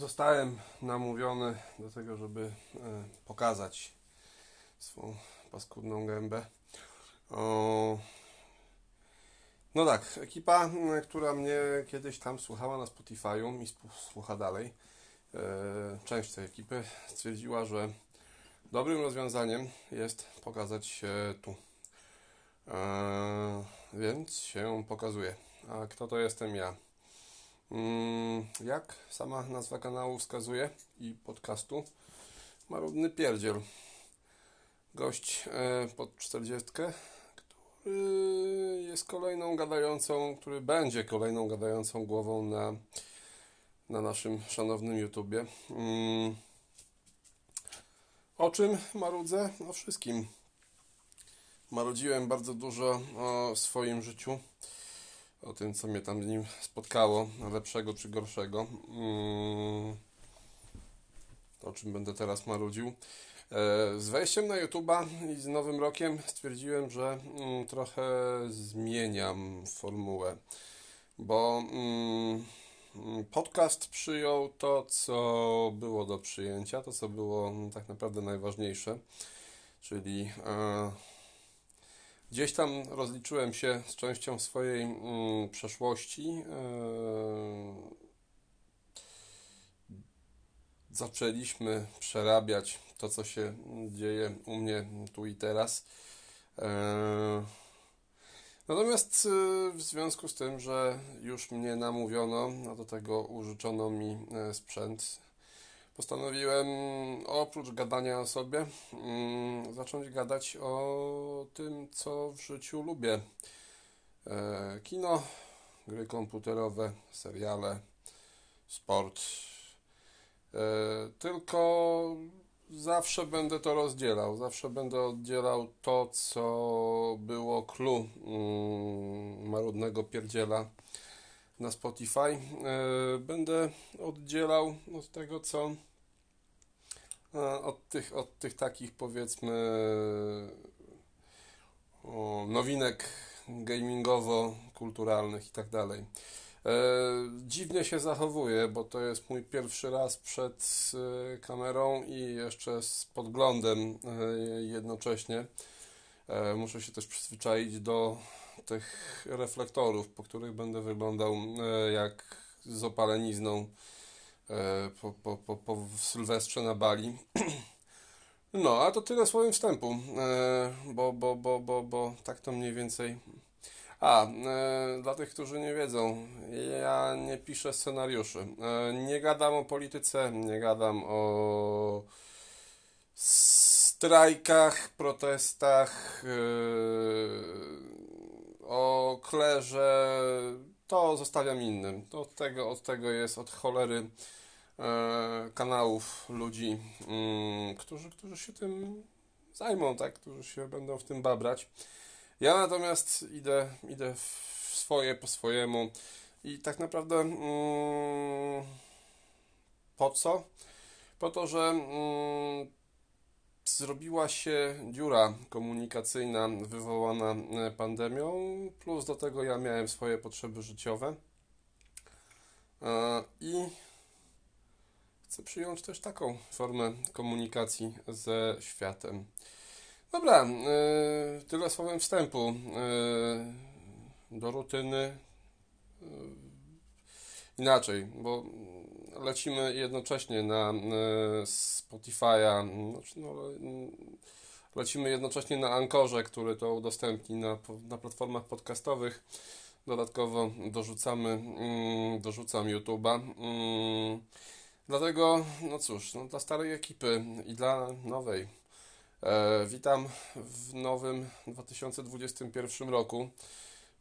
Zostałem namówiony do tego, żeby e, pokazać swą paskudną gębę. O... No tak, ekipa, która mnie kiedyś tam słuchała na Spotify'u i słucha dalej, e, część tej ekipy stwierdziła, że dobrym rozwiązaniem jest pokazać się tu. E, więc się pokazuje. A kto to jestem ja? Mm, Jak sama nazwa kanału wskazuje i podcastu, marudny pierdziel. Gość e, pod 40, który jest kolejną gadającą, który będzie kolejną gadającą głową na, na naszym szanownym YouTubie. Mm. O czym marudzę? O wszystkim. Marudziłem bardzo dużo o swoim życiu o tym, co mnie tam z nim spotkało, lepszego czy gorszego. Mm, o czym będę teraz marudził. E, Z wejściem na YouTube'a i z nowym rokiem stwierdziłem, że mm, trochę zmieniam formułę, bo mm, podcast przyjął to, co było do przyjęcia, to, co było tak naprawdę najważniejsze, czyli e, Gdzieś tam rozliczyłem się z częścią swojej mm, przeszłości. Eee, zaczęliśmy przerabiać to, co się dzieje u mnie tu i teraz. Eee, natomiast y, w związku z tym, że już mnie namówiono, a do tego użyczono mi e, sprzęt, postanowiłem oprócz gadania o sobie mm, zacząć gadać o tym, co w życiu lubię. E, Kino, gry komputerowe, seriale, sport. E, Tylko zawsze będę to rozdzielał. Zawsze będę oddzielał to, co było clue mm, marudnego pierdziela na Spotify. E, Będę oddzielał od tego, co od tych, od tych takich powiedzmy nowinek gamingowo-kulturalnych i tak dalej. E, Dziwnie się zachowuję, bo to jest mój pierwszy raz przed e, kamerą i jeszcze z podglądem e, jednocześnie. E, Muszę się też przyzwyczaić do tych reflektorów, po których będę wyglądał e, jak z opalenizną e, po, po, po, po Sylwestrze na Bali. No, a to tyle słowem wstępu, e, bo, bo, bo, bo, bo tak to mniej więcej. A, e, dla tych, którzy nie wiedzą, ja nie piszę scenariuszy. E, nie gadam o polityce, nie gadam o strajkach, protestach, e, o klerze. To zostawiam innym. Od tego, od tego jest od cholery e, kanałów ludzi, mm, którzy, którzy się tym zajmą, tak? Którzy się będą w tym babrać. Ja natomiast idę, idę w swoje po swojemu i tak naprawdę mm, po co? Po to, że mm, zrobiła się dziura komunikacyjna wywołana e, pandemią, plus do tego ja miałem swoje potrzeby życiowe E, i chcę przyjąć też taką formę komunikacji ze światem. Dobra, e, tyle słowem wstępu e, do rutyny. E, Inaczej, bo lecimy jednocześnie na Spotify'a, znaczy, no, mm, lecimy jednocześnie na Ankorze, który to udostępni na, na platformach podcastowych. Dodatkowo dorzucamy, mm, dorzucam YouTube'a. Dlatego, no cóż, no, dla starej ekipy i dla nowej. E, witam w nowym 2021 roku.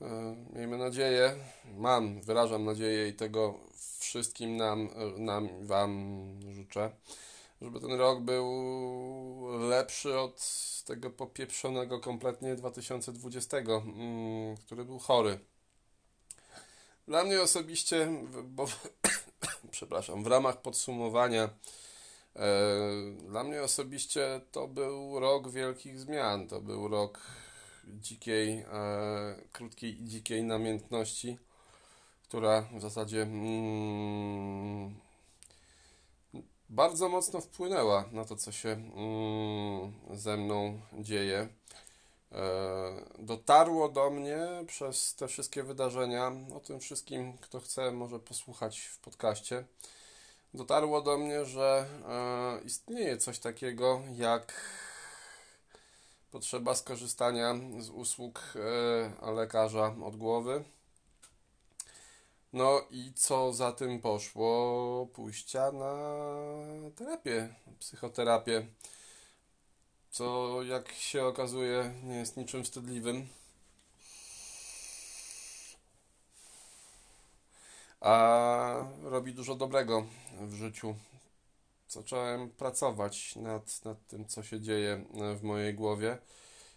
E, miejmy nadzieję, mam, wyrażam nadzieję i tego wszystkim nam, nam Wam życzę, żeby ten rok był lepszy od tego popieprzonego kompletnie 2020, mm, który był chory. Dla mnie osobiście, bo przepraszam, w ramach podsumowania, e, dla mnie osobiście to był rok wielkich zmian. To był rok dzikiej, e, krótkiej i dzikiej namiętności, która w zasadzie mm, bardzo mocno wpłynęła na to, co się mm, ze mną dzieje. E, dotarło do mnie przez te wszystkie wydarzenia, o tym wszystkim, kto chce, może posłuchać w podcaście. Dotarło do mnie, że e, istnieje coś takiego jak potrzeba skorzystania z usług e, lekarza od głowy. No i co za tym poszło? Pójścia na terapię, psychoterapię co jak się okazuje nie jest niczym wstydliwym. A robi dużo dobrego w życiu. Zacząłem pracować nad, nad tym, co się dzieje w mojej głowie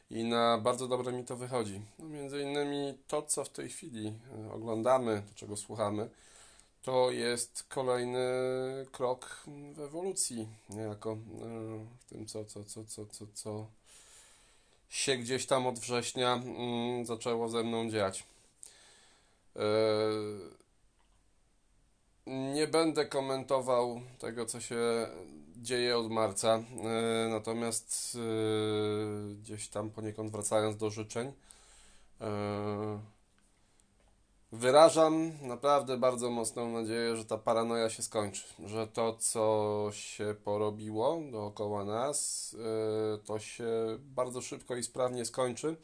i na bardzo dobre mi to wychodzi. No, między innymi to, co w tej chwili oglądamy, to czego słuchamy, to jest kolejny krok w ewolucji, niejako e, w tym, co, co, co, co, co, co się gdzieś tam od września mm, zaczęło ze mną dziać. E, nie będę komentował tego, co się dzieje od marca, e, natomiast gdzieś tam poniekąd wracając do życzeń, Wyrażam naprawdę bardzo mocną nadzieję, że ta paranoja się skończy, że to, co się porobiło dookoła nas, y, to się bardzo szybko i sprawnie skończy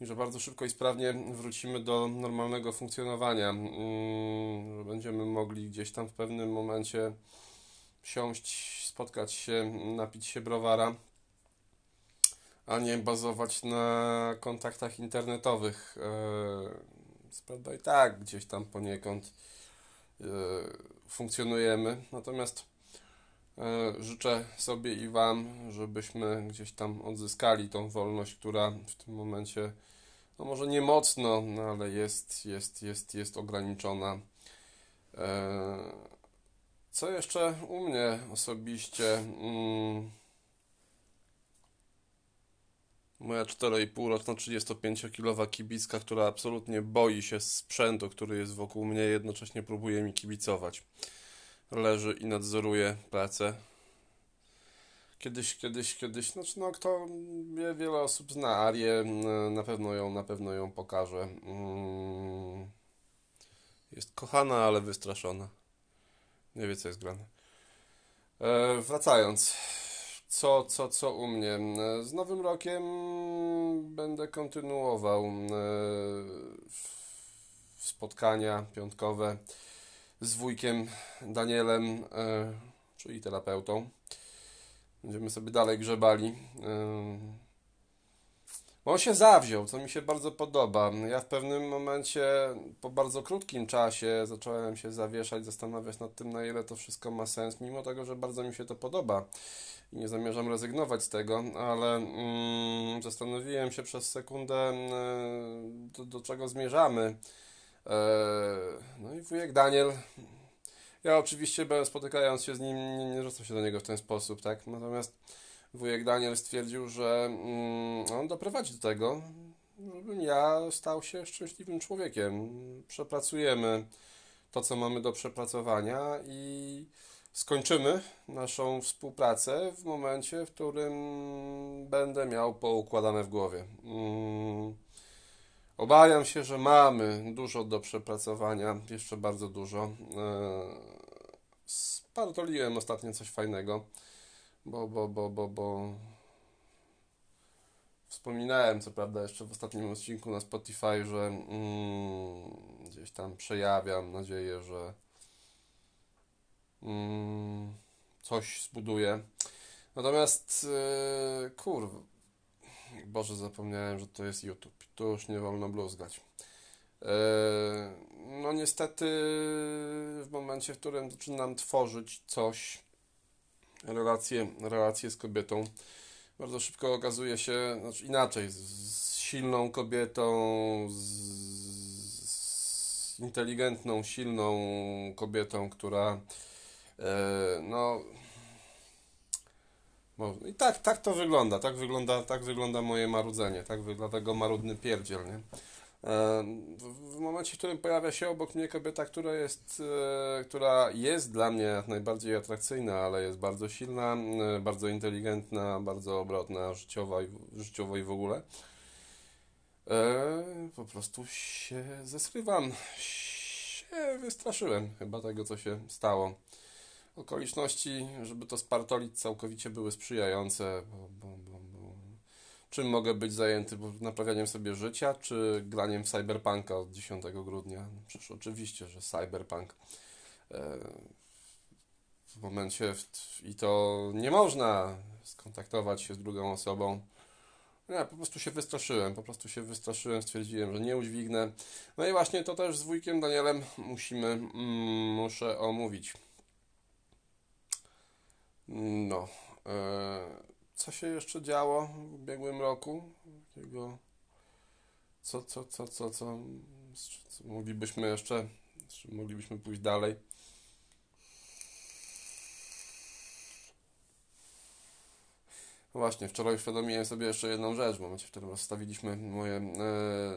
i że bardzo szybko i sprawnie wrócimy do normalnego funkcjonowania, mm, że będziemy mogli gdzieś tam w pewnym momencie siąść, spotkać się, napić się browara, a nie bazować na kontaktach internetowych y, prawda, i tak gdzieś tam poniekąd e, funkcjonujemy. Natomiast e, życzę sobie i Wam, żebyśmy gdzieś tam odzyskali tą wolność, która w tym momencie, no może nie mocno, no ale jest, jest, jest, jest ograniczona. E, co jeszcze u mnie osobiście? Mm, Moja 4,5 roczna 35-kilowa kibicka, która absolutnie boi się sprzętu, który jest wokół mnie, jednocześnie próbuje mi kibicować. Leży i nadzoruje pracę. Kiedyś, kiedyś, kiedyś, znaczy no kto wie, wiele osób zna Arię, na pewno ją, na pewno ją pokaże. Mm. Jest kochana, ale wystraszona. Nie wie, co jest grane. E, wracając co, co, co u mnie. Z nowym rokiem będę kontynuował e, spotkania piątkowe z wujkiem Danielem, e, czyli terapeutą. Będziemy sobie dalej grzebali. E, on się zawziął, co mi się bardzo podoba. Ja w pewnym momencie, po bardzo krótkim czasie, zacząłem się zawieszać, zastanawiać nad tym, na ile to wszystko ma sens, mimo tego, że bardzo mi się to podoba i nie zamierzam rezygnować z tego, ale mm, zastanowiłem się przez sekundę, mm, do, do czego zmierzamy. E, no i wujek Daniel. Ja oczywiście, spotykając się z nim, nie, nie rzucam się do niego w ten sposób, tak? Natomiast wujek Daniel stwierdził, że mm, on doprowadzi do tego, żebym ja stał się szczęśliwym człowiekiem. Przepracujemy to, co mamy do przepracowania i skończymy naszą współpracę w momencie, w którym będę miał poukładane w głowie. Mm, obawiam się, że mamy dużo do przepracowania, jeszcze bardzo dużo. E, spartoliłem ostatnio coś fajnego, bo, bo, bo, bo, bo wspominałem, co prawda, jeszcze w ostatnim odcinku na Spotify, że mm, gdzieś tam przejawiam nadzieję, że coś zbuduje. Natomiast yy, kurwa, Boże, zapomniałem, że to jest YouTube. Tu już nie wolno bluzgać. Yy, no niestety w momencie, w którym zaczynam tworzyć coś, relacje, relacje z kobietą, bardzo szybko okazuje się, znaczy inaczej, z, z silną kobietą, z, z inteligentną, silną kobietą, która no. I tak, tak to wygląda, tak wygląda, tak wygląda moje marudzenie, tak wygląda tego marudny pierdziel, nie? w, w momencie, w którym pojawia się obok mnie kobieta, która jest, e, która jest dla mnie najbardziej atrakcyjna, ale jest bardzo silna, e, bardzo inteligentna, bardzo obrotna, życiowa i, życiowo i w ogóle, e, po prostu się zesrywam, się wystraszyłem chyba tego, co się stało. Okoliczności, żeby to spartolić całkowicie były sprzyjające, bo, bo, bo, bo czym mogę być zajęty? Naprawianiem sobie życia, czy graniem w Cyberpunka od 10 grudnia? No przecież oczywiście, że Cyberpunk. E, w momencie w, i to nie można skontaktować się z drugą osobą. Ja po prostu się wystraszyłem, po prostu się wystraszyłem, stwierdziłem, że nie udźwignę. No i właśnie to też z wujkiem Danielem musimy, mm, muszę omówić. No. E, co się jeszcze działo w ubiegłym roku? Takiego, co, co, co, co, co moglibyśmy jeszcze, moglibyśmy pójść dalej? Właśnie, wczoraj uświadomiłem sobie jeszcze jedną rzecz, w momencie, w którym rozstawiliśmy moje e,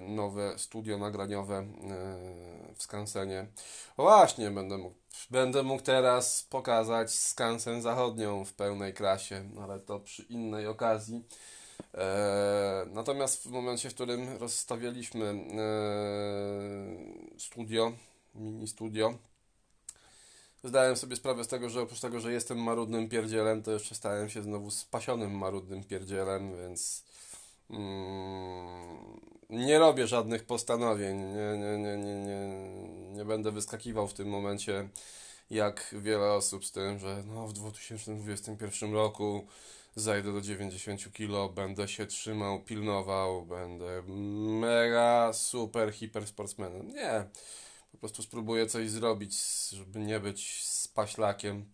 nowe studio nagraniowe e, w Skansenie. Właśnie, będę mógł, będę mógł teraz pokazać Skansen Zachodnią w pełnej krasie, ale to przy innej okazji. E, natomiast w momencie, w którym rozstawialiśmy e, studio, mini studio, zdałem sobie sprawę z tego, że oprócz tego, że jestem marudnym pierdzielem, to jeszcze stałem się znowu spasionym marudnym pierdzielem, więc mm, nie robię żadnych postanowień, nie, nie, nie, nie, nie, nie będę wyskakiwał w tym momencie jak wiele osób z tym, że no w 2021 roku zajdę do 90 kg, będę się trzymał, pilnował, będę mega super hiper sportsmenem. Nie po prostu spróbuję coś zrobić, żeby nie być spaślakiem,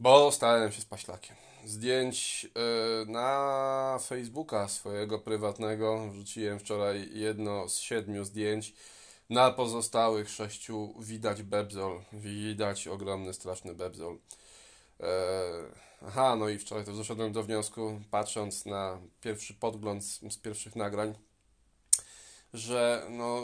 bo stałem się spaślakiem. Zdjęć yy, na Facebooka swojego prywatnego wrzuciłem wczoraj jedno z siedmiu zdjęć. Na pozostałych sześciu widać bebzol, widać ogromny, straszny bebzol. Yy, aha, no i wczoraj też doszedłem do wniosku, patrząc na pierwszy podgląd z pierwszych nagrań, że no,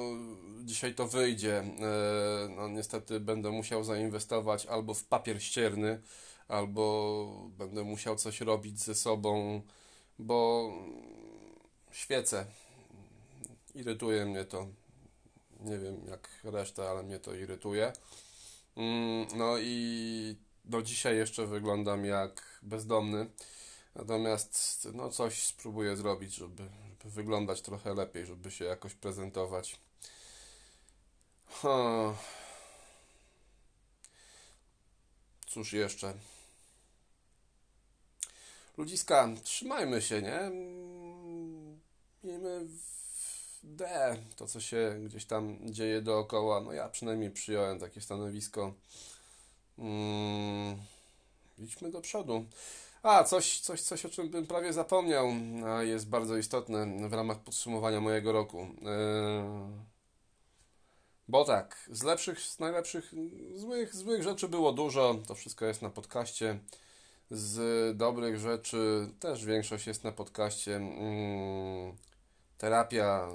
dzisiaj to wyjdzie. E, no, niestety będę musiał zainwestować albo w papier ścierny, albo będę musiał coś robić ze sobą, bo świecę. Irytuje mnie to. Nie wiem jak reszta, ale mnie to irytuje. Mm, no i do dzisiaj jeszcze wyglądam jak bezdomny. Natomiast no coś spróbuję zrobić, żeby, żeby wyglądać trochę lepiej, żeby się jakoś prezentować. Hmm. Cóż jeszcze? Ludziska, trzymajmy się, nie? Miejmy D to, co się gdzieś tam dzieje dookoła. No ja przynajmniej przyjąłem takie stanowisko. Hmm. Idźmy do przodu. A, coś, coś, coś, o czym bym prawie zapomniał, a jest bardzo istotne w ramach podsumowania mojego roku. Yy... Bo tak, z lepszych, z najlepszych, złych, złych rzeczy było dużo, to wszystko jest na podcaście. Z dobrych rzeczy też większość jest na podcaście. Yy... Terapia,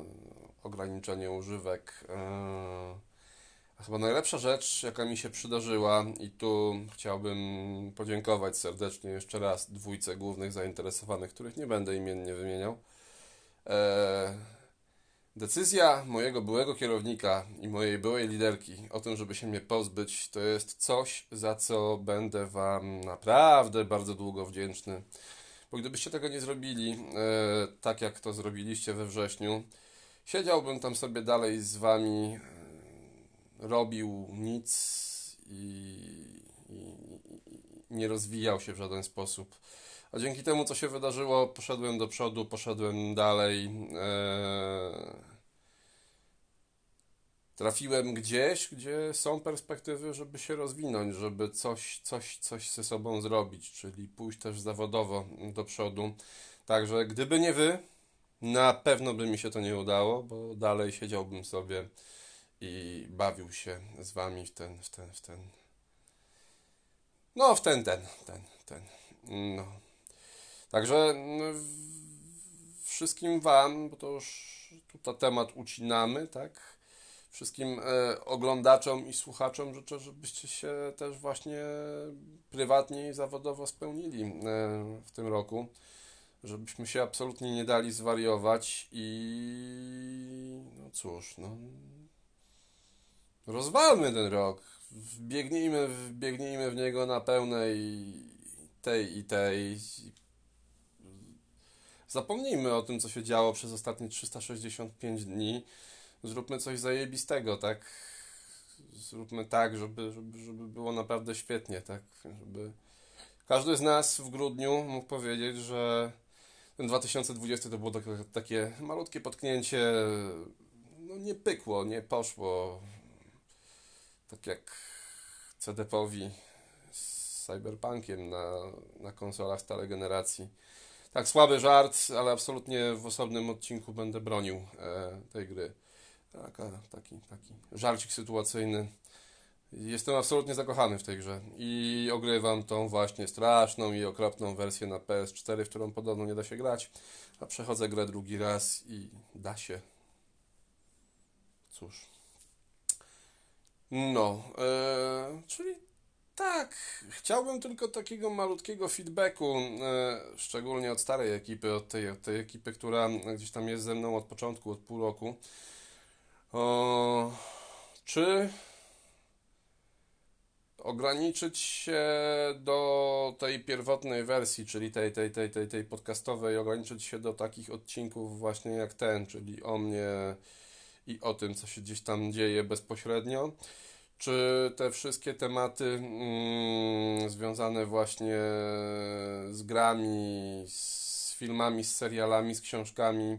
ograniczenie używek. Yy Chyba najlepsza rzecz, jaka mi się przydarzyła, i tu chciałbym podziękować serdecznie jeszcze raz dwójce głównych zainteresowanych, których nie będę imiennie wymieniał. Eee, decyzja mojego byłego kierownika i mojej byłej liderki o tym, żeby się mnie pozbyć, to jest coś, za co będę Wam naprawdę bardzo długo wdzięczny. Bo gdybyście tego nie zrobili, e, tak jak to zrobiliście we wrześniu, siedziałbym tam sobie dalej z Wami robił nic i, i, nie rozwijał się w żaden sposób. A dzięki temu, co się wydarzyło, poszedłem do przodu, poszedłem dalej. E, trafiłem gdzieś, gdzie są perspektywy, żeby się rozwinąć, żeby coś, coś, coś ze sobą zrobić, czyli pójść też zawodowo do przodu. Także gdyby nie wy, na pewno by mi się to nie udało, bo dalej siedziałbym sobie i bawił się z wami w ten, w ten, w ten. No, w ten, ten, ten, ten. No. Także no, wszystkim Wam, bo to już tutaj temat ucinamy, tak? Wszystkim e, oglądaczom i słuchaczom życzę, żebyście się też właśnie prywatnie i zawodowo spełnili e, w tym roku. Żebyśmy się absolutnie nie dali zwariować i no cóż, no rozwalmy ten rok. Wbiegnijmy, wbiegnijmy w niego na pełnej tej i tej. Zapomnijmy o tym, co się działo przez ostatnie 365 dni. Zróbmy coś zajebistego, tak? Zróbmy tak, żeby, żeby, żeby było naprawdę świetnie, tak? Żeby każdy z nas w grudniu mógł powiedzieć, że ten 2020 to było takie malutkie potknięcie. No nie pykło, nie poszło. Tak jak CDP-owi z Cyberpunkiem na, na konsolach starej generacji. Tak, słaby żart, ale absolutnie w osobnym odcinku będę bronił e, tej gry. Taka, taki, taki żarcik sytuacyjny. Jestem absolutnie zakochany w tej grze i ogrywam tą właśnie straszną i okropną wersję na PS4, w którą podobno nie da się grać, a przechodzę grę drugi raz i da się. Cóż. No, e, czyli tak, chciałbym tylko takiego malutkiego feedbacku, e, szczególnie od starej ekipy, od tej, od tej ekipy, która gdzieś tam jest ze mną od początku, od pół roku. O, czy ograniczyć się do tej pierwotnej wersji, czyli tej, tej, tej, tej, tej podcastowej, ograniczyć się do takich odcinków właśnie jak ten, czyli o mnie i o tym, co się gdzieś tam dzieje bezpośrednio. Czy te wszystkie tematy mm, związane właśnie z grami, z filmami, z serialami, z książkami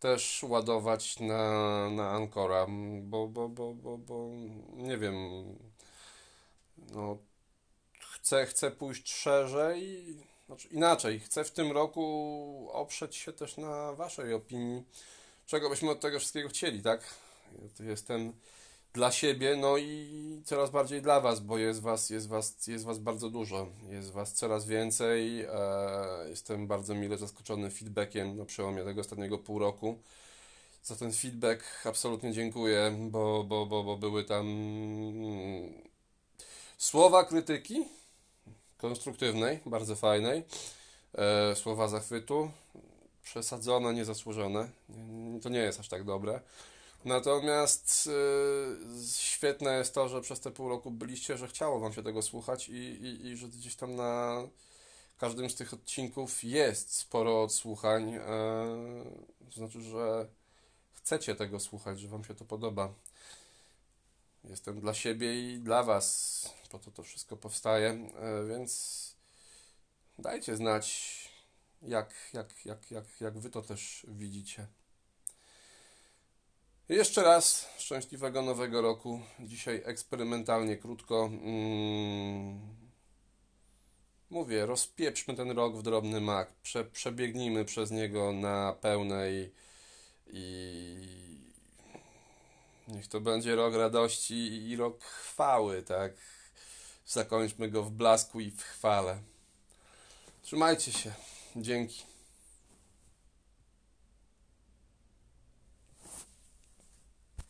też ładować na, na Ancora, bo, bo, bo, bo, bo nie wiem, no, chcę, chcę pójść szerzej, znaczy inaczej, chcę w tym roku oprzeć się też na Waszej opinii, czego byśmy od tego wszystkiego chcieli, tak? Jestem dla siebie, no i coraz bardziej dla Was, bo jest Was, jest was, jest was bardzo dużo, jest Was coraz więcej. E, jestem bardzo mile zaskoczony feedbackiem na przełomie tego ostatniego pół roku. Za ten feedback absolutnie dziękuję, bo, bo, bo, bo były tam słowa krytyki konstruktywnej, bardzo fajnej, e, słowa zachwytu, przesadzone, niezasłużone. To nie jest aż tak dobre. Natomiast yy, świetne jest to, że przez te pół roku byliście, że chciało Wam się tego słuchać i, i, i że gdzieś tam na każdym z tych odcinków jest sporo odsłuchań. Yy, to znaczy, że chcecie tego słuchać, że Wam się to podoba. Jestem dla siebie i dla Was. Po to to wszystko powstaje, yy, więc dajcie znać, jak, jak, jak, jak, jak Wy to też widzicie. Jeszcze raz szczęśliwego nowego roku. Dzisiaj eksperymentalnie krótko. Mm, mówię, rozpieprzmy ten rok w drobny mak. Prze, przebiegnijmy przez niego na pełnej i niech to będzie rok radości i rok chwały, tak? Zakończmy go w blasku i w chwale. Trzymajcie się. Dzięki.